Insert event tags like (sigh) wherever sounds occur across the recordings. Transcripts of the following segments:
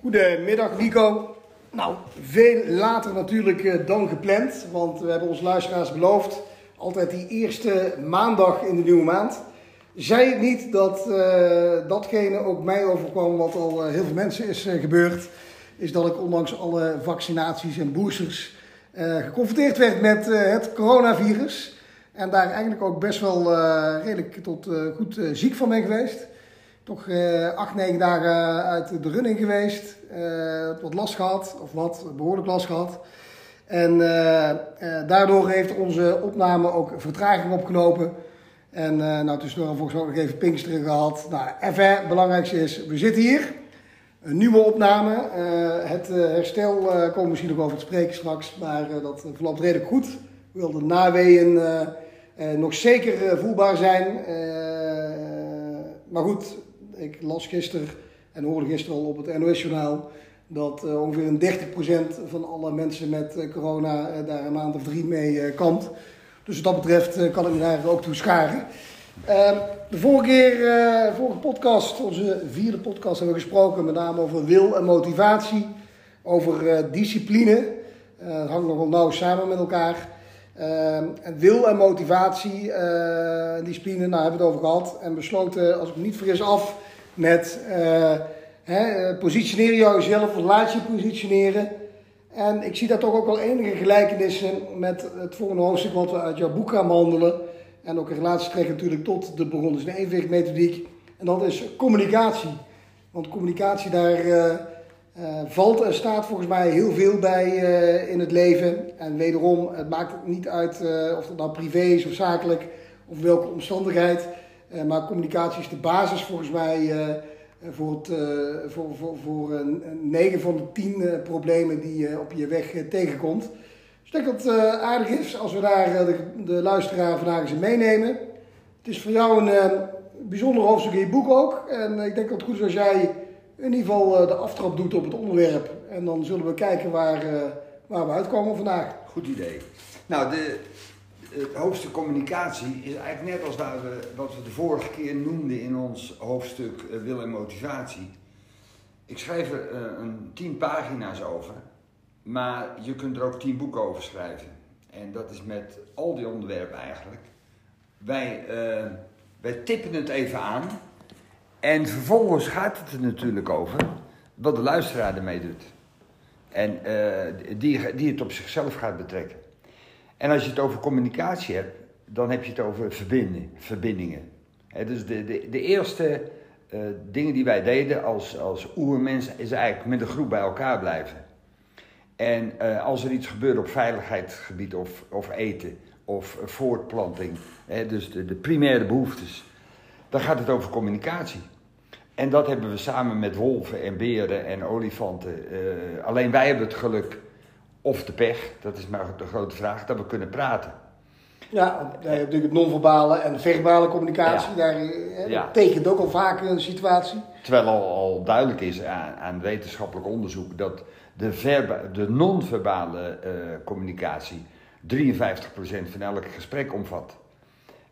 Goedemiddag Nico. Nou, veel later natuurlijk eh, dan gepland, want we hebben onze luisteraars beloofd altijd die eerste maandag in de nieuwe maand. Zij het niet dat uh, datgene ook mij overkwam wat al uh, heel veel mensen is gebeurd, is dat ik ondanks alle vaccinaties en boosters geconfronteerd werd met het coronavirus. En daar eigenlijk ook best wel redelijk tot goed ziek van ben geweest toch uh, acht, negen dagen uit de running geweest. Wat last gehad, of wat, behoorlijk last gehad. En uh, daardoor heeft onze opname ook vertraging opgelopen. En nou, tussendoor volgens mij ook nog even Pinksteren gehad. Nou, even, het belangrijkste is, we zitten hier. Een nieuwe opname. het herstel komen we misschien nog over te spreken straks. Maar dat verloopt redelijk goed. Hoewel de naweeën nog zeker voelbaar zijn. maar goed, ik las gisteren en hoorde gisteren al op het NOS-journaal dat uh, ongeveer een 30% van alle mensen met uh, corona uh, daar een maand of drie mee kampt. Dus wat dat betreft kan ik me daar ook toe scharen. Ehm, de vorige keer, vorige podcast, onze vierde podcast, hebben we gesproken met name over wil en motivatie, over discipline. dat hangt nogal nauw samen met elkaar. Ehm, wil en motivatie, discipline, nou hebben we het over gehad. En besloten, als ik me niet vergis, af met uh, hè, positioneer jezelf, laat je positioneren. En ik zie daar toch ook wel enige gelijkenissen met het volgende hoofdstuk wat we uit jouw boek gaan behandelen. En ook een relatie trekken natuurlijk tot de begonnen dus evenwichtmethodiek. En dat is communicatie. Want communicatie, daar uh, uh, valt en staat volgens mij heel veel bij in het leven. En wederom, het maakt niet uit of dat nou privé is of zakelijk of welke omstandigheid. Uh, maar communicatie is de basis volgens mij uh, voor, het, uh, voor, voor, voor 9 van de 10 problemen die je op je weg tegenkomt. Dus ik denk dat het aardig is als we daar de, de, luisteraar vandaag eens in meenemen. Het is voor jou een bijzonder hoofdstuk in je boek ook. En ik denk dat het goed is als jij in ieder geval de aftrap doet op het onderwerp. En dan zullen we kijken waar, waar we uitkomen vandaag. Goed idee. Nou, de, het hoofdstuk communicatie is eigenlijk net als waar we, wat we de vorige keer noemden in ons hoofdstuk uh, wil en motivatie. Ik schrijf er uh, een tien pagina's over, maar je kunt er ook tien boeken over schrijven. En dat is met al die onderwerpen eigenlijk. Wij, wij tippen het even aan en vervolgens gaat het er natuurlijk over wat de luisteraar ermee doet. En die, die het op zichzelf gaat betrekken. En als je het over communicatie hebt, dan heb je het over verbinden, verbindingen. dus de, de, de eerste uh, dingen die wij deden als, als oermens is eigenlijk met een groep bij elkaar blijven. En uh, als er iets gebeurt op veiligheidsgebied of, of eten of voortplanting, dus de, de primaire behoeftes, dan gaat het over communicatie. En dat hebben we samen met wolven en beren en olifanten. Uh, alleen wij hebben het geluk of de pech, dat is maar de grote vraag, dat we kunnen praten. Ja, je hebt natuurlijk het non-verbale en de verbale communicatie. Daar ja. tekent ook al vaak een situatie. Terwijl al, al duidelijk is aan, aan, wetenschappelijk onderzoek dat de, de non-verbale uh, communicatie 53% van elk gesprek omvat.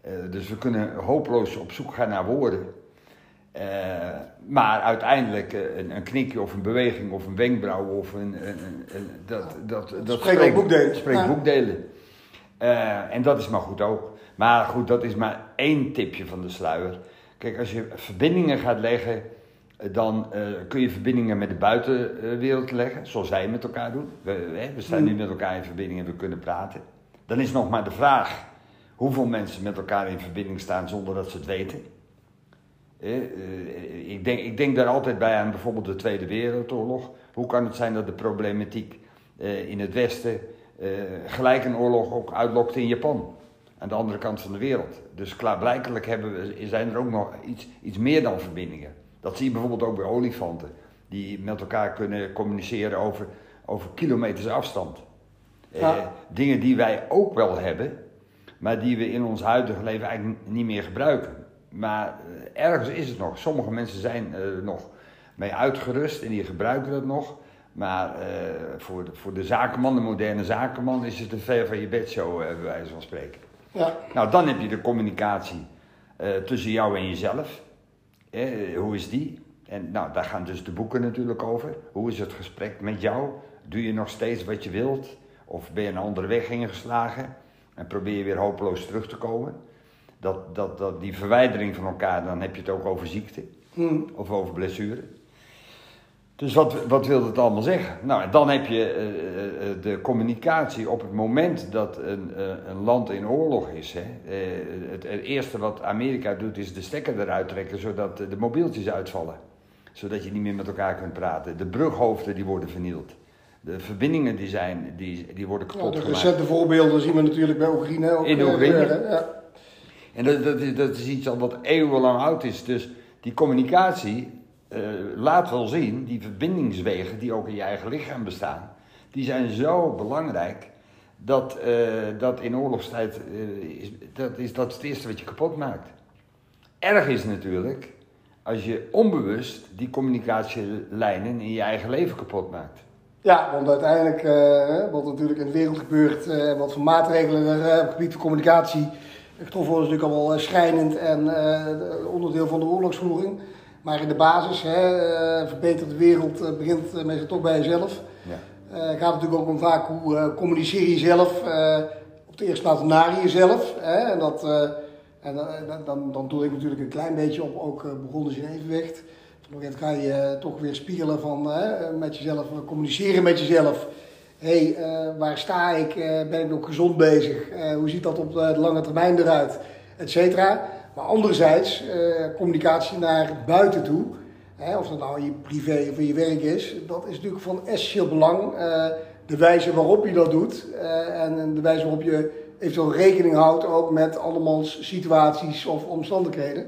Uh, dus we kunnen hopeloos op zoek gaan naar woorden. Uh, maar uiteindelijk een, een, knikje of een beweging of een wenkbrauw of een. een, een dat, dat, dat spreekt spreekt boekdelen. Spreekt ja. boekdelen. Uh, en dat is maar goed ook. Maar goed, dat is maar één tipje van de sluier. Kijk, als je verbindingen gaat leggen, dan uh, kun je verbindingen met de buitenwereld leggen, zoals wij met elkaar doen. We, we staan nu met elkaar in verbinding en we kunnen praten. Dan is nog maar de vraag hoeveel mensen met elkaar in verbinding staan zonder dat ze het weten. Uh, ik, denk, ik denk daar altijd bij aan bijvoorbeeld de Tweede Wereldoorlog. Hoe kan het zijn dat de problematiek uh, in het Westen uh, gelijk een oorlog ook uitlokte in Japan? Aan de andere kant van de wereld. Dus klaarblijkelijk hebben we, zijn er ook nog iets, iets meer dan verbindingen. Dat zie je bijvoorbeeld ook bij olifanten. Die met elkaar kunnen communiceren over, over kilometers afstand. Ja. dingen die wij ook wel hebben, maar die we in ons huidige leven eigenlijk niet meer gebruiken. Maar uh, ergens is het nog. Sommige mensen zijn er nog mee uitgerust en die gebruiken dat nog. Maar uh, voor, de, voor de zakenman, de moderne zakenman, is het een ver van je bedshow, uh, bij wijze van spreken. Ja. Nou, dan heb je de communicatie tussen jou en jezelf. hoe is die? En nou, daar gaan dus de boeken natuurlijk over. Hoe is het gesprek met jou? Doe je nog steeds wat je wilt? Of ben je een andere weg ingeslagen? En probeer je weer hopeloos terug te komen? Dat, dat, dat, die verwijdering van elkaar, dan heb je het ook over ziekte. Hmm. Of over blessure. Dus wat, wat wil dat allemaal zeggen? Nou, dan heb je uh, uh, de communicatie op het moment dat een, uh, een land in oorlog is. Hè. Het, het, eerste wat Amerika doet is de stekker eruit trekken zodat de mobieltjes uitvallen. Zodat je niet meer met elkaar kunt praten. De brughoofden die worden vernield. De verbindingen die zijn, die, die worden kapot ja. De recente voorbeelden zien we natuurlijk bij Oekraïne ook. In Oekraïne. Ja. En dat, dat, is, iets al wat eeuwenlang oud is. Dus die communicatie uh, laat wel zien, die verbindingswegen die ook in je eigen lichaam bestaan, die zijn zo belangrijk dat, uh, dat in oorlogstijd, uh, is, dat, is, dat het eerste wat je kapot maakt. Erg is natuurlijk als je onbewust die communicatielijnen in je eigen leven kapot maakt. Ja, want uiteindelijk, wat natuurlijk in de wereld gebeurt, wat voor maatregelen er op het gebied van communicatie getroffen worden, is natuurlijk allemaal schrijnend en onderdeel van de oorlogsvoering. Maar in de basis, hè, verbeterde wereld begint meestal toch bij jezelf. Ja. Gaat natuurlijk ook om vaak hoe communiceer je zelf, op de eerste plaats naar jezelf. Hè, en dat, en dan, dan, dan doe ik natuurlijk een klein beetje op, ook begonnen in evenwicht. Op een ga je toch weer spiegelen van met jezelf, communiceren met jezelf. Hé, hey, waar sta ik? ben ik nog gezond bezig? hoe ziet dat op de lange termijn eruit? Et cetera. Maar anderzijds, communicatie naar buiten toe, hè, of dat nou je privé of je werk is, dat is natuurlijk van essentieel belang. De wijze waarop je dat doet en de wijze waarop je eventueel rekening houdt ook met andermans situaties of omstandigheden.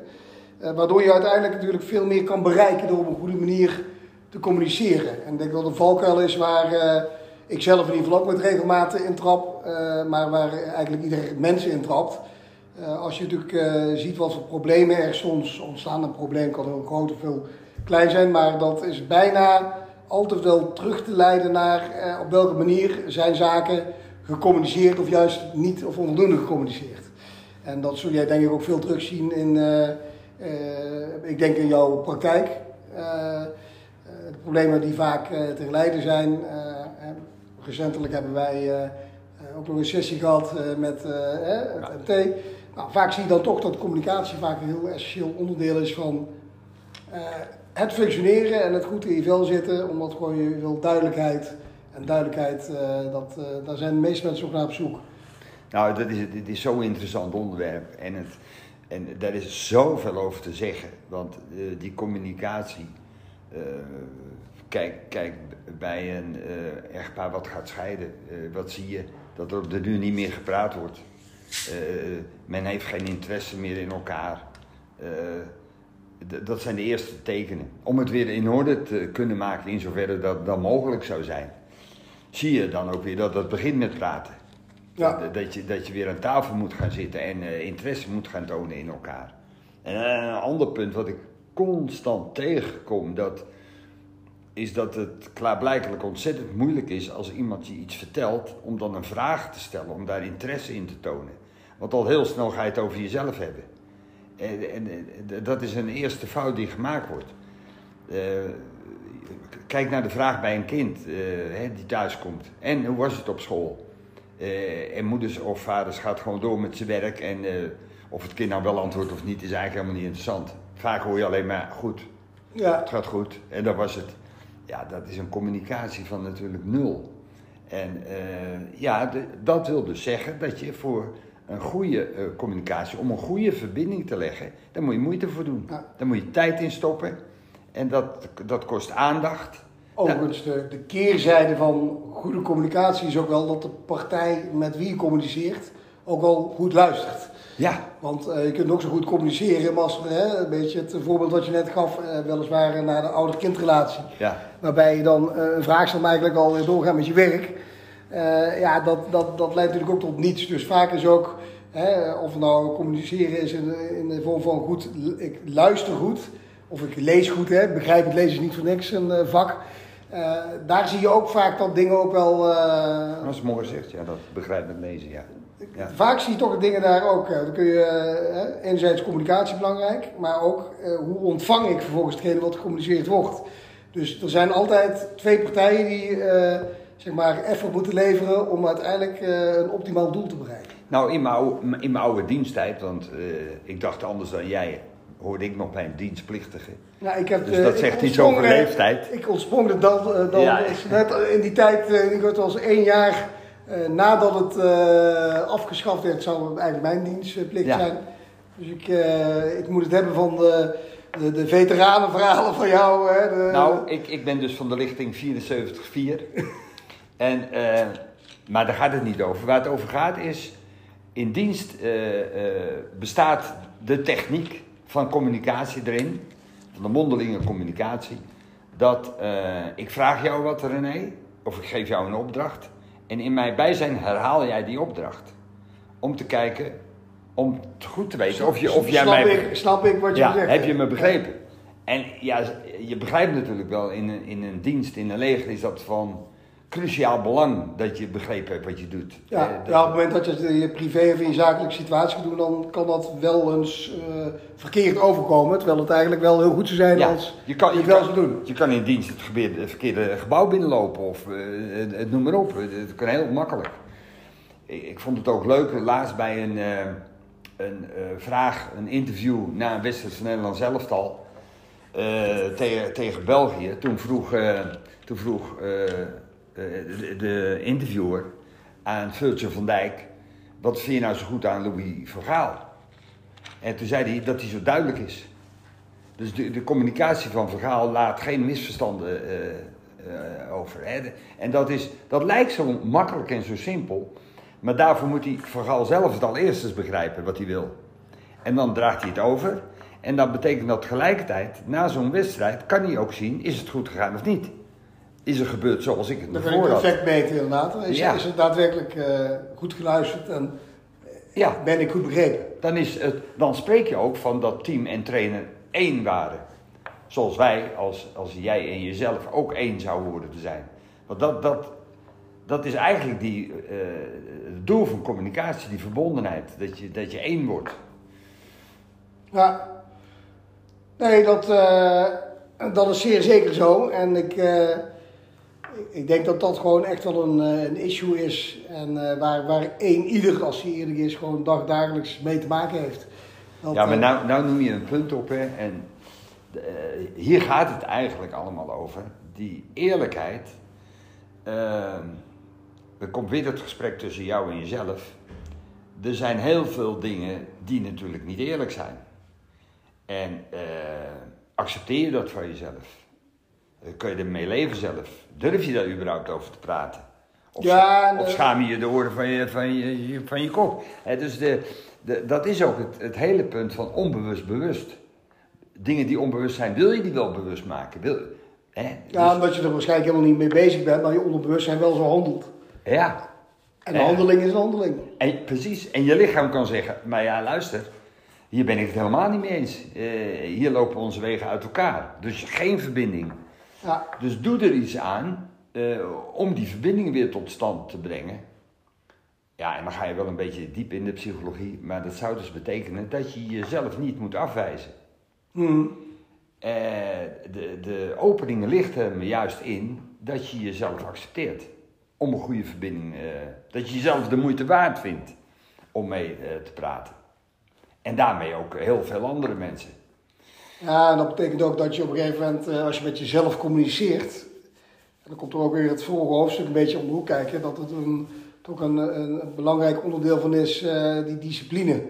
waardoor je uiteindelijk natuurlijk veel meer kan bereiken door op een goede manier te communiceren. En ik denk dat een valkuil is waar ik zelf in ieder geval ook met regelmaat in trap, maar waar eigenlijk ieder mens in trapt. Uh, als je natuurlijk uh, ziet wat voor problemen er soms ontstaan, een probleem kan heel groot of heel klein zijn, maar dat is bijna altijd wel terug te leiden naar uh, op welke manier zijn zaken gecommuniceerd of juist niet of onvoldoende gecommuniceerd. En dat zul jij denk ik ook veel terugzien in, ik denk in jouw praktijk. de problemen die vaak te geleiden zijn. Recentelijk hebben wij ook nog een sessie gehad met het MT. Nou, vaak zie je dan toch dat communicatie vaak een heel essentieel onderdeel is van het functioneren en het goed in je vel zitten, omdat gewoon je wil duidelijkheid. En duidelijkheid, dat, daar zijn de meeste mensen ook naar op zoek. Nou, dat is, dit is zo'n interessant onderwerp en, het, en daar is zoveel over te zeggen. Want die communicatie, kijk, kijk bij een echtpaar wat gaat scheiden, wat zie je? Dat er op de duur niet meer gepraat wordt. Uh, men heeft geen interesse meer in elkaar. Dat zijn de eerste tekenen. Om het weer in orde te kunnen maken, in zoverre dat dat mogelijk zou zijn. Zie je dan ook weer dat het begint met praten. Ja. Dat, dat, je, dat je weer aan tafel moet gaan zitten en interesse moet gaan tonen in elkaar. En een ander punt wat ik constant tegenkom, dat is dat het klaarblijkelijk ontzettend moeilijk is als iemand je iets vertelt, om dan een vraag te stellen, om daar interesse in te tonen. Want al heel snel ga je het over jezelf hebben. En, en, en dat is een eerste fout die gemaakt wordt. Uh, kijk naar de vraag bij een kind uh, hè, die thuis komt. En hoe was het op school? Uh, en moeders of vaders gaat gewoon door met zijn werk. En of het kind nou wel antwoordt of niet, is eigenlijk helemaal niet interessant. Vaak hoor je alleen maar goed. Ja. Het gaat goed. En dat was het. Ja, dat is een communicatie van natuurlijk nul. En ja, de, dat wil dus zeggen dat je voor een goede uh, communicatie, om een goede verbinding te leggen, daar moet je moeite voor doen. Ja. Daar moet je tijd in stoppen. En dat, dat kost aandacht. Overigens, de, de keerzijde van goede communicatie is ook wel dat de partij met wie je communiceert ook wel goed luistert. Ja. Want uh, je kunt ook zo goed communiceren, maar als hè, een beetje het voorbeeld wat je net gaf, uh, weliswaar naar de ouder-kindrelatie. Ja. Waarbij je dan uh, een vraag stelt, maar eigenlijk alweer doorgaan met je werk. Uh, ja, dat, dat, dat leidt natuurlijk ook tot niets. Dus vaak is ook, hè, of nou communiceren is in, in de vorm van goed, ik luister goed, of ik lees goed, hè, begrijp het lezen is niet voor niks een uh, vak. Uh, daar zie je ook vaak dat dingen ook wel. dat is mooi gezegd, ja, dat begrijp het lezen, ja. Ja. Vaak zie je toch dingen daar ook. eh, Dan kun je eh, enerzijds communicatie belangrijk, maar ook eh, hoe ontvang ik vervolgens hetgene wat gecommuniceerd wordt. Dus er zijn altijd twee partijen die eh, zeg maar effort moeten leveren om uiteindelijk eh, een optimaal doel te bereiken. Nou, in mijn oude, in mijn oude diensttijd, want eh, ik dacht anders dan jij, hoorde ik nog bij een dienstplichtige. Ja, ik heb, Dus dat zegt iets over leeftijd. Ik ontsprong er dan, dan Ja. net in die tijd, ik het was één jaar nadat het eh, afgeschaft werd, zou het eigenlijk mijn dienstplicht Ja. zijn. Dus ik, eh, ik moet het hebben van de, de, de veteranenverhalen van jou. Hè, de, Nou, ik, ik ben dus van de lichting 74-4. (laughs) en, eh, maar daar gaat het niet over. Waar het over gaat is, in dienst eh, eh, bestaat de techniek van communicatie erin, van de mondelinge communicatie, dat eh, ik vraag jou wat René, of ik geef jou een opdracht, en in mijn bijzijn herhaal jij die opdracht. Om te kijken, om goed te weten of, je, of jij snap mij... ik, snap ik wat je Ja, zegt. heb je me begrepen? En ja, je begrijpt natuurlijk wel, in een, in een dienst, in een leger is dat van cruciaal belang dat je begrepen hebt wat je doet. Ja, Eh, dat- ja, op het moment dat je het in je privé of in je zakelijke situatie doen, dan kan dat wel eens eh, verkeerd overkomen. Terwijl het eigenlijk wel heel goed zou zijn ja, als je kan, je je, het wel kan, zou doen. je kan in dienst het, verkeerde gebouw binnenlopen of eh, het, het noem maar op. Het, het kan heel makkelijk. Ik, ik vond het ook leuk, laatst bij een, een vraag, een interview na een wedstrijd van Nederland zelftal eh, tegen, België. Toen vroeg, toen vroeg de, de interviewer aan Virgil van Dijk: wat vind je nou zo goed aan Louis van Gaal? En toen zei hij dat hij zo duidelijk is. Dus de, communicatie van Van Gaal laat geen misverstanden eh, eh, over. Hè. En dat, is, dat lijkt zo makkelijk en zo simpel. Maar daarvoor moet hij Van Gaal zelf het al eerst eens begrijpen wat hij wil. En dan draagt hij het over. En dat betekent dat tegelijkertijd, na zo'n wedstrijd, kan hij ook zien, is het goed gegaan of niet? Is er gebeurd zoals ik het me Dan kan je voor het had? effect meten inderdaad. Is, Ja. is het daadwerkelijk eh, goed geluisterd en Ja, ben ik goed begrepen? dan, is het, dan spreek je ook van dat team en trainer één waren. Zoals wij, als, als jij en jezelf ook één zouden worden te zijn. Want dat, dat, dat is eigenlijk die, eh, het doel van communicatie, die verbondenheid. Dat je, dat je één wordt. Ja. Nee, dat, eh, dat is zeer zeker zo. En ik, eh, ik denk dat dat gewoon echt wel een, eh, een issue is. En eh, waar, waar één ieder, als hij eerlijk is, gewoon dagdagelijks mee te maken heeft. Dat, ja, maar eh, nou, nou noem je een punt op. Hè, en hier gaat het eigenlijk allemaal over. Die eerlijkheid. ehm, er komt weer het gesprek tussen jou en jezelf. Er zijn heel veel dingen die natuurlijk niet eerlijk zijn. En accepteer je dat van jezelf? Eh, Kun je ermee leven zelf? Durf je daar überhaupt over te praten? Of, Ja, en, of eh, schaam je je de oren van je, van je, van je kop? Dus de, de, dat is ook het, het hele punt van onbewust bewust. Dingen die onbewust zijn, wil je die wel bewust maken? Wil, hè? Ja, Dus- omdat je er waarschijnlijk helemaal niet mee bezig bent, maar je onderbewustzijn wel zo handelt. ja. En de Ja. handeling is een handeling. En, precies. En je lichaam kan zeggen, maar ja, luister, hier ben ik het helemaal niet mee eens. Eh, hier lopen onze wegen uit elkaar. Dus geen verbinding. Ja, Dus doe er iets aan eh, om die verbinding weer tot stand te brengen. Ja, en dan ga je wel een beetje diep in de psychologie, maar dat zou dus betekenen dat je jezelf niet moet afwijzen. Hm. Eh, de, de opening ligt er juist in dat je jezelf accepteert. Om een goede verbinding, eh, dat je jezelf de moeite waard vindt om mee te praten. En daarmee ook heel veel andere mensen. Ja, en dat betekent ook dat je op een gegeven moment, eh, als je met jezelf communiceert, en dan komt er ook weer het vorige hoofdstuk een beetje om de hoek kijken, dat het een, toch een, een, belangrijk onderdeel van is, eh, die discipline.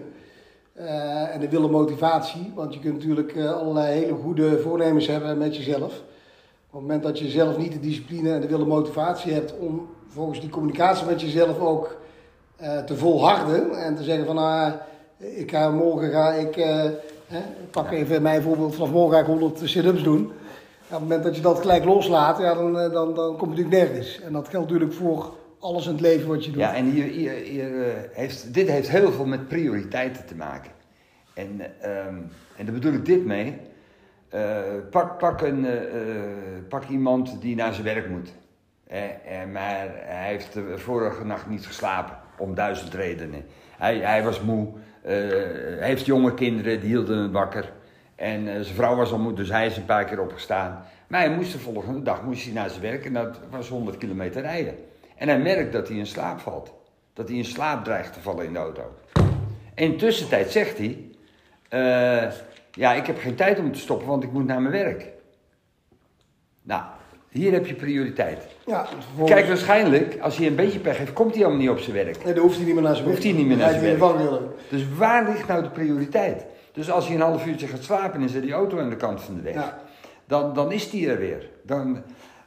Eh, en de wil en motivatie, want je kunt natuurlijk allerlei hele goede voornemens hebben met jezelf. Op het moment dat je zelf niet de discipline en de wil en motivatie hebt om volgens die communicatie met jezelf ook te volharden en te zeggen van ah, ik ga morgen ga ik, ik pak even mijn voorbeeld, vanaf morgen ga ik 100 sit-ups doen. Op het moment dat je dat gelijk loslaat, ja, dan, eh, dan, dan kom je natuurlijk nergens. En dat geldt natuurlijk voor alles in het leven wat je doet. Ja, en hier, hier, eh, heeft, dit heeft heel veel met prioriteiten te maken. En, ehm, en daar bedoel ik dit mee. Eh, pak, pak, een, pak iemand die naar zijn werk moet. Eh, maar hij heeft de vorige nacht niet geslapen. om duizend redenen. Hij, hij was moe, heeft jonge kinderen, die hielden hem wakker. En eh, zijn vrouw was al moe, dus hij is een paar keer opgestaan. Maar hij moest de volgende dag moest hij naar zijn werk en dat was 100 kilometer rijden. En hij merkt dat hij in slaap valt. Dat hij in slaap dreigt te vallen in de auto. In tussentijd zegt hij: eh, Ja, ik heb geen tijd om te stoppen, want ik moet naar mijn werk. Nou, hier heb je prioriteit. Ja, vervolgens- Kijk, waarschijnlijk, als hij een beetje pech heeft, komt hij helemaal niet op zijn werk. Nee, dan hoeft hij niet meer naar zijn Hoeft werk. hij niet meer naar zijn vangrail. Dus waar ligt nou de prioriteit? Dus als hij een half uurtje gaat slapen en zet die auto aan de kant van de weg, Ja. dan, dan is die er weer. Dan,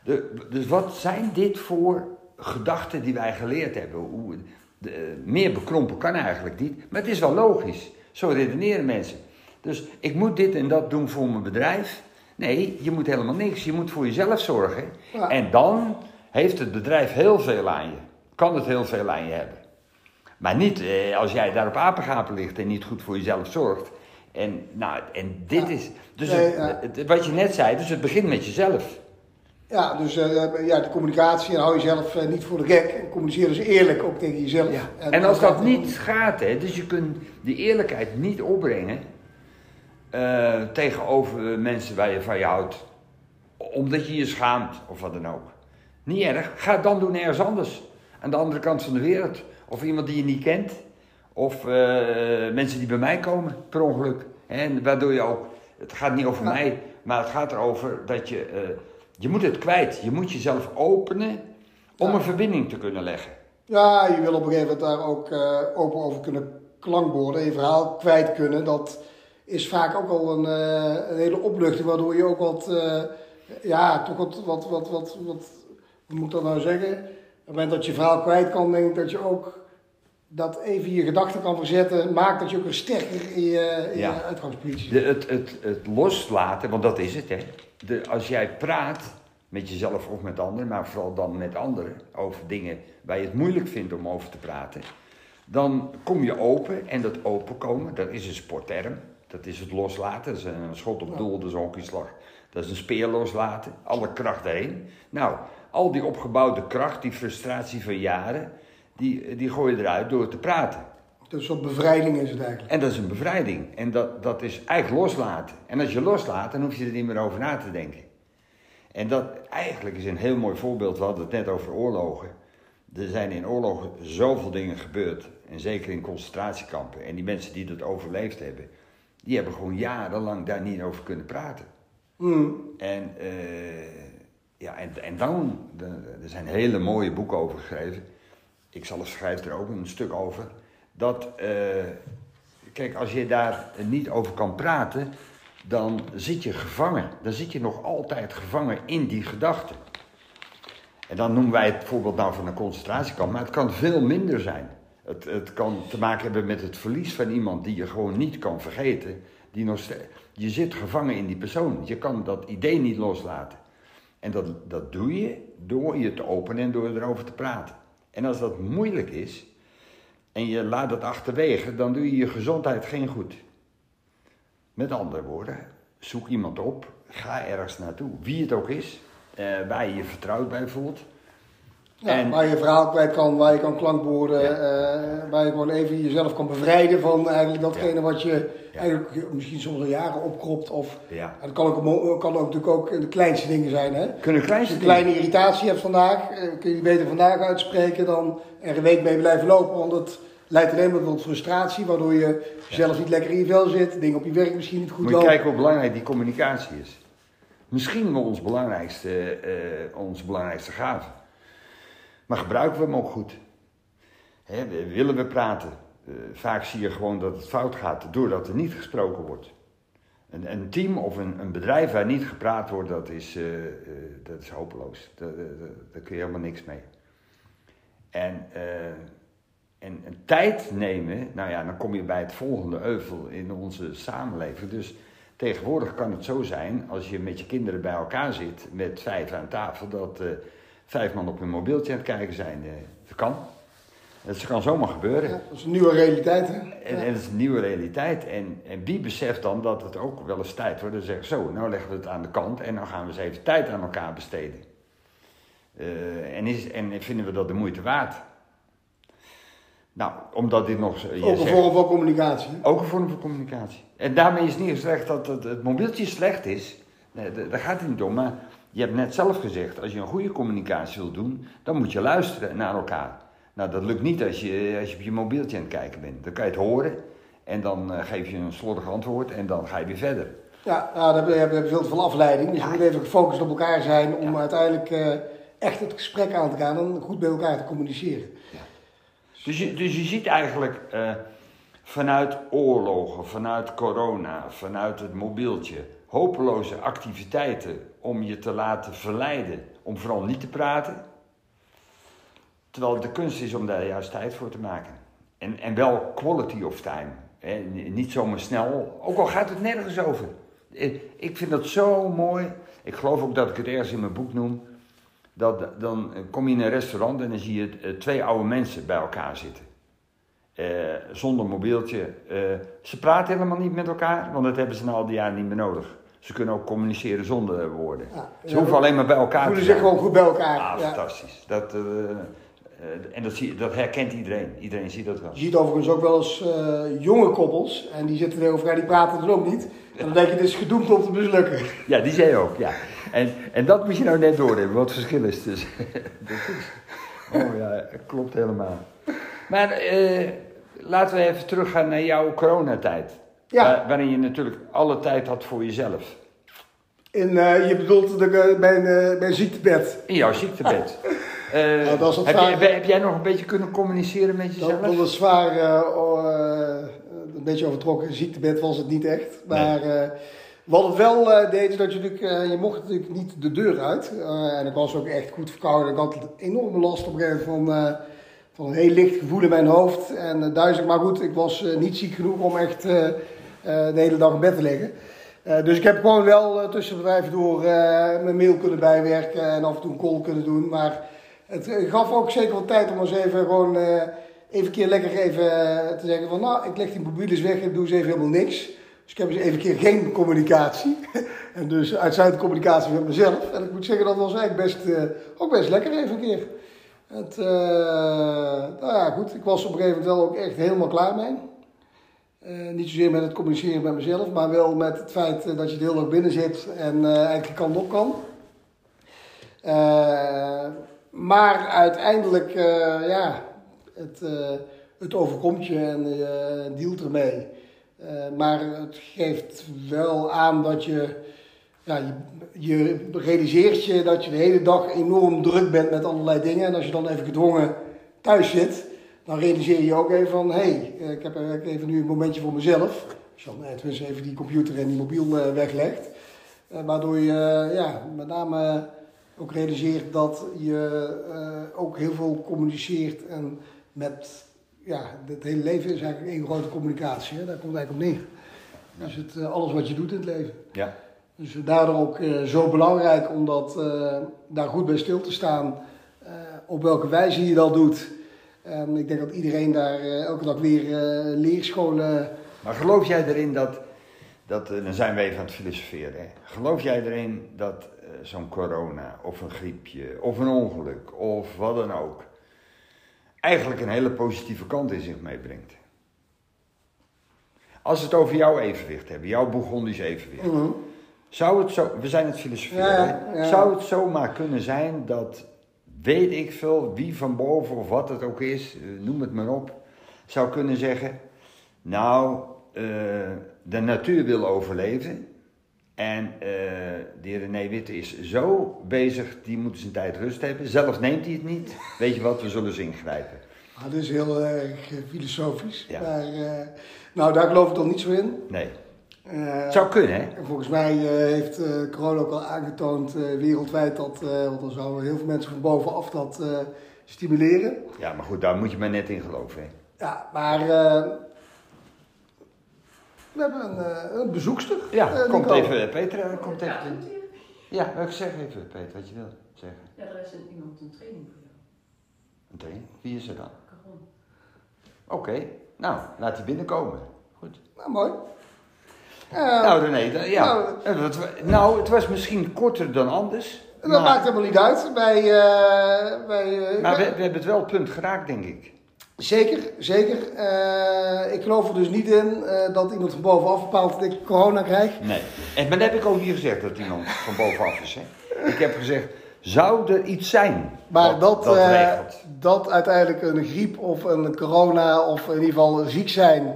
de, dus wat zijn dit voor gedachten die wij geleerd hebben? Hoe, de, meer bekrompen kan eigenlijk niet, maar het is wel logisch. Zo redeneren mensen. Dus ik moet dit en dat doen voor mijn bedrijf. Nee, je moet helemaal niks. Je moet voor jezelf zorgen. Ja. En dan heeft het bedrijf heel veel aan je. Kan het heel veel aan je hebben. Maar niet eh, als jij daar op apengapen ligt en niet goed voor jezelf zorgt. En, nou, en dit Ja. is. Dus Nee, het- ja. het- wat je net zei, dus het begint met jezelf. Ja, dus eh, ja, de communicatie, en hou jezelf eh, niet voor de gek. En communiceer dus eerlijk ook tegen jezelf. En als dat niet gaat, hè, dus je kunt die eerlijkheid niet opbrengen eh, tegenover mensen waar je van je houdt, omdat je je schaamt of wat dan ook. Niet erg, ga het dan doen ergens anders, aan de andere kant van de wereld. Of iemand die je niet kent, of eh, mensen die bij mij komen per ongeluk. En waardoor je ook, het gaat niet over mij, maar het gaat erover dat je, eh, je moet het kwijt. Je moet jezelf openen om Ja. een verbinding te kunnen leggen. Ja, je wil op een gegeven moment daar ook open over kunnen klankborden, je verhaal kwijt kunnen. Dat is vaak ook al een, eh, een hele opluchting, waardoor je ook wat, eh, ja, toch wat, wat, wat, wat, wat, hoe moet ik dat nou zeggen? Op het moment dat je verhaal kwijt kan, denk ik dat je ook dat even je gedachten kan verzetten, maakt dat je ook weer sterker in je, in Ja. je uitgangspositie De, het, het, het loslaten, want dat is het, hè. De, als jij praat met jezelf of met anderen, maar vooral dan met anderen, over dingen waar je het moeilijk vindt om over te praten, dan kom je open en dat openkomen, dat is een sportterm. Dat is het loslaten, dat is een schot op doel, dat is een hockeyslag. Dat is een speer loslaten, alle kracht erin. Nou, al die opgebouwde kracht, die frustratie van jaren, die, die gooi je eruit door te praten. Dus een bevrijding is het eigenlijk. En dat is een bevrijding. En dat, dat is eigenlijk loslaten. En als je loslaat, dan hoef je er niet meer over na te denken. En dat eigenlijk is een heel mooi voorbeeld. We hadden het net over oorlogen. Er zijn in oorlogen zoveel dingen gebeurd. En zeker in concentratiekampen. En die mensen die dat overleefd hebben, die hebben gewoon jarenlang daar niet over kunnen praten. Hmm. En, eh, ja, en, en dan, er zijn hele mooie boeken over geschreven. Ik zal schrijf er ook een stuk over. Dat, eh, kijk, als je daar niet over kan praten, dan zit je gevangen. Dan zit je nog altijd gevangen in die gedachten. En dan noemen wij het voorbeeld nou van een concentratiekamp, maar het kan veel minder zijn. Het, het kan te maken hebben met het verlies van iemand die je gewoon niet kan vergeten. Die je zit gevangen in die persoon. Je kan dat idee niet loslaten. En dat, dat doe je door je te openen en door erover te praten. En als dat moeilijk is en je laat het achterwege, dan doe je je gezondheid geen goed. Met andere woorden, zoek iemand op, ga ergens naartoe, wie het ook is, eh, waar je je vertrouwd bij voelt. Ja, En- waar je verhaal kwijt kan, waar je kan klankborden, Ja. eh, waar je gewoon even jezelf kan bevrijden van eigenlijk datgene wat je eigenlijk misschien soms al jaren opkropt. Of, dat kan ook, kan ook natuurlijk ook de kleinste dingen zijn. Hè? Kunnen Als kleinste je een kleine irritatie hebt vandaag, eh, kun je die beter vandaag uitspreken dan er een week mee blijven lopen. Want het leidt alleen maar tot frustratie, waardoor je zelf niet lekker in je vel zit, dingen op je werk misschien niet goed Moet je lopen. kijken hoe belangrijk die communicatie is. Misschien wel ons belangrijkste, eh, onze belangrijkste gave. Maar gebruiken we hem ook goed? Willen we praten? Eh, vaak zie je gewoon dat het fout gaat doordat er niet gesproken wordt. Een, een team of een, een bedrijf waar niet gepraat wordt, dat is, eh, eh, dat is hopeloos. Daar, kun je helemaal niks mee. En, en, tijd nemen, nou ja, dan kom je bij het volgende euvel in onze samenleving. Dus tegenwoordig kan het zo zijn, als je met je kinderen bij elkaar zit, met vijf aan tafel, dat vijf man op hun mobieltje aan het kijken zijn. eh, dat kan. Dat kan zomaar gebeuren. Ja, dat is een nieuwe realiteit. Hè? En, Ja. en dat is een nieuwe realiteit. En, en wie beseft dan dat het ook wel eens tijd wordt? Dan zeggen zo, nou leggen we het aan de kant en dan gaan we eens even tijd aan elkaar besteden. Eh, en, is, en vinden we dat de moeite waard? Nou, omdat dit nog... je Ook een zegt- vorm van communicatie. Ook een vorm van communicatie. En daarmee is niet gezegd dat het, het mobieltje slecht is. Nee, da- daar gaat het niet om. Maar je hebt net zelf gezegd, als je een goede communicatie wil doen, dan moet je luisteren naar elkaar. Nou, dat lukt niet als je, als je op je mobieltje aan het kijken bent. Dan kan je het horen en dan eh, geef je een slordig antwoord en dan ga je weer verder. Ja, nou, daar heb je- veel te veel afleiding. Dus Ja. je moet even gefocust op elkaar zijn om Ja. uiteindelijk eh, echt het gesprek aan te gaan en goed met elkaar te communiceren. Dus je, dus je ziet eigenlijk eh, vanuit oorlogen, vanuit corona, vanuit het mobieltje, hopeloze activiteiten om je te laten verleiden om vooral niet te praten. Terwijl de kunst is om daar juist tijd voor te maken. En, en wel quality of time. Niet zomaar snel, ook al gaat het nergens over. Eh, Ik vind dat zo mooi. Ik geloof ook dat ik het ergens in mijn boek noem. Dat, dan kom je in een restaurant en dan zie je eh, twee oude mensen bij elkaar zitten. Eh, zonder mobieltje. Ze praten helemaal niet met elkaar, want dat hebben ze nou al die jaren niet meer nodig. Ze kunnen ook communiceren zonder woorden. Ja. Ze hoeven alleen maar bij Ze elkaar te zijn. zich gewoon goed bij elkaar. Ah, ja. fantastisch. Dat, eh, eh, en dat, zie, dat herkent iedereen. Iedereen ziet dat wel. Je ziet overigens ook wel eens eh, jonge koppels en die zitten tegenover elkaar, die praten dan ook niet. En dan denk je, dit is gedoemd om te mislukken. (laughs) Ja, die zei je ook, ja. En, en dat moet je nou net doorhebben, wat het verschil is tussen. oh ja, klopt helemaal. Maar laten we even teruggaan naar jouw coronatijd. Ja. Waar- waarin je natuurlijk alle tijd had voor jezelf. En eh, je bedoelt de, eh, mijn, eh, mijn ziektebed. In jouw ziektebed. (laughs) Eh, Nou, dat is heb, heb jij nog een beetje kunnen communiceren met jezelf? Dat, dat was zwaar, eh, eh, een beetje overtrokken. Ziektebed was het niet echt. Maar eh, wat het wel eh, deed, is dat je natuurlijk, eh, je mocht natuurlijk niet de deur uit. Eh, en ik was ook echt goed verkouden. Ik had enorme last op een gegeven moment van, eh, van een heel licht gevoel in mijn hoofd. En eh, duizelig, maar goed, ik was eh, niet ziek genoeg om echt eh, de hele dag in bed te liggen. Dus ik heb gewoon wel tussen bedrijven door mijn mail kunnen bijwerken en af en toe een call kunnen doen. Maar het gaf ook zeker wat tijd om eens even gewoon even keer lekker even te zeggen van nou, ik leg die mobielus weg en doe eens even helemaal niks. Dus ik heb eens even keer geen communicatie. (laughs) en dus uitsluitend communicatie met mezelf. En ik moet zeggen, dat was eigenlijk best, ook best lekker even een keer. Het, eh, nou ja, goed, ik was op een gegeven moment wel ook echt helemaal klaar mee. Eh, niet zozeer met het communiceren met mezelf, maar wel met het feit eh, dat je de hele dag binnen zit en eigenlijk de kant op kan. Maar uiteindelijk, ja, het, het overkomt je en je dealt ermee. Maar het geeft wel aan dat je, ja, je, je realiseert je dat je de hele dag enorm druk bent met allerlei dingen. En als je dan even gedwongen thuis zit, dan realiseer je ook even van, hé, hey, ik heb even nu een momentje voor mezelf. Als je dan eh, even die computer en die mobiel eh, weglegt. Eh, waardoor je eh, ja, met name ook realiseert dat je eh, ook heel veel communiceert en met, ja, het hele leven is eigenlijk één grote communicatie. Hè? Daar komt het eigenlijk op neer. Dus het, eh, alles wat je doet in het leven. Ja. Dus daardoor ook eh, zo belangrijk om dat, eh, daar goed bij stil te staan. eh, op welke wijze je dat doet. En ik denk dat iedereen daar elke dag weer leerscholen. Maar geloof jij erin dat, dat dan zijn we even aan het filosoferen, hè? geloof jij erin dat zo'n corona of een griepje of een ongeluk of wat dan ook, eigenlijk een hele positieve kant in zich meebrengt? Als we het over jouw evenwicht hebben, jouw Bourgondisch evenwicht. Mhm. Zou het zo, we zijn het filosoferen, Ja, hè? ja. zou het zomaar kunnen zijn dat, weet ik veel, wie van boven of wat het ook is, eh, noem het maar op, zou kunnen zeggen, nou, eh, de natuur wil overleven en eh, de heer René Witte is zo bezig, die moet zijn tijd rust hebben, zelf neemt hij het niet, weet je wat, we zullen ze ingrijpen. Ah, dat is heel erg filosofisch. Ja. Maar, nou, daar geloof ik toch niet zo in. Nee, Eh, het zou kunnen hè. En Volgens mij eh, heeft eh, corona ook al aangetoond eh, wereldwijd dat, eh, want dan zouden heel veel mensen van bovenaf dat eh, stimuleren. Ja, maar goed, daar moet je maar net in geloven hè. Ja, maar eh, we hebben een, eh, een bezoekster. Ja, komt even, Peter, komt Ja, even. Ja, ik zeg even, Peter, wat je wil zeggen. Ja, er is een, iemand een training voor jou. Meteen. Wie is er dan? Caron. Oké, nou, laat hij binnenkomen. Goed. Nou, mooi. Eh, nou, René, ja. nou, wa- nou, het was misschien korter dan anders. dat maar maakt helemaal niet uit. Bij, eh, bij, eh, maar we, we hebben het wel het punt geraakt, denk ik. Zeker, zeker. Eh, ik geloof er dus niet in dat iemand van bovenaf bepaalt dat ik corona krijg. Nee. En, maar dat heb ik ook niet gezegd dat iemand van bovenaf is. Hè? Ik heb gezegd, zou er iets zijn Maar dat, dat dat uiteindelijk een griep of een corona of in ieder geval ziek zijn,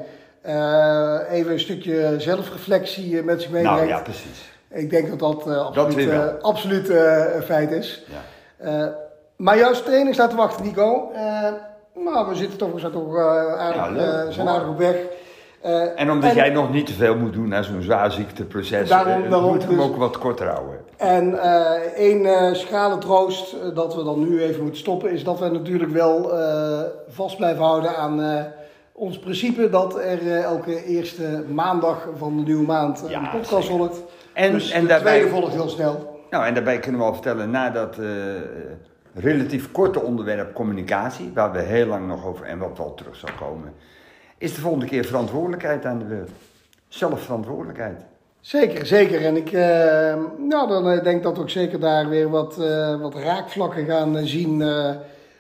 even een stukje zelfreflectie eh, met zich meebrengt. Nou ja, precies. Ik denk dat dat eh, absoluut, eh, eh, een feit is. Ja. Eh, maar juist training staat te wachten, Nico. Eh, nou, we zitten toch, we zijn toch eh, aardig, Ja, eh, zijn aardig op weg. Eh, En omdat en- jij nog niet te veel moet doen aan zo'n zwaar ziekteproces, Daarom- eh, daarom moet hem dus- ook wat korter houden. En eh één eh, schrale troost eh, dat we dan nu even moeten stoppen, is dat we natuurlijk wel eh, vast blijven houden aan eh, ons principe dat er eh, elke eerste maandag van de nieuwe maand eh, Ja, een podcast volgt. En, dus en, de daarbij, tweede volgt heel snel. nou, en daarbij kunnen we al vertellen, na dat eh, relatief korte onderwerp communicatie, waar we heel lang nog over en wat wel terug zal komen, is de volgende keer verantwoordelijkheid aan de beurt. Zelfverantwoordelijkheid. Zeker, zeker. En ik nou, dan denk dat we ook zeker daar weer wat, wat raakvlakken gaan zien.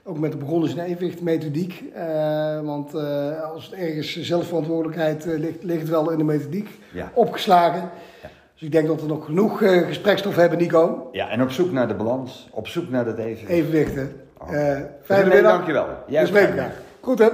Ook met de begonnen in evenwicht methodiek. Eh, want eh, als het ergens zelfverantwoordelijkheid eh, ligt, ligt het wel in de methodiek Ja. opgeslagen. Dus ik denk dat we nog genoeg gesprekstof hebben, Nico. ja, en op zoek naar de balans, op zoek naar dat evenwicht. Evenwichten. René, fijne middag. dankjewel. Jij elkaar. Goed hè?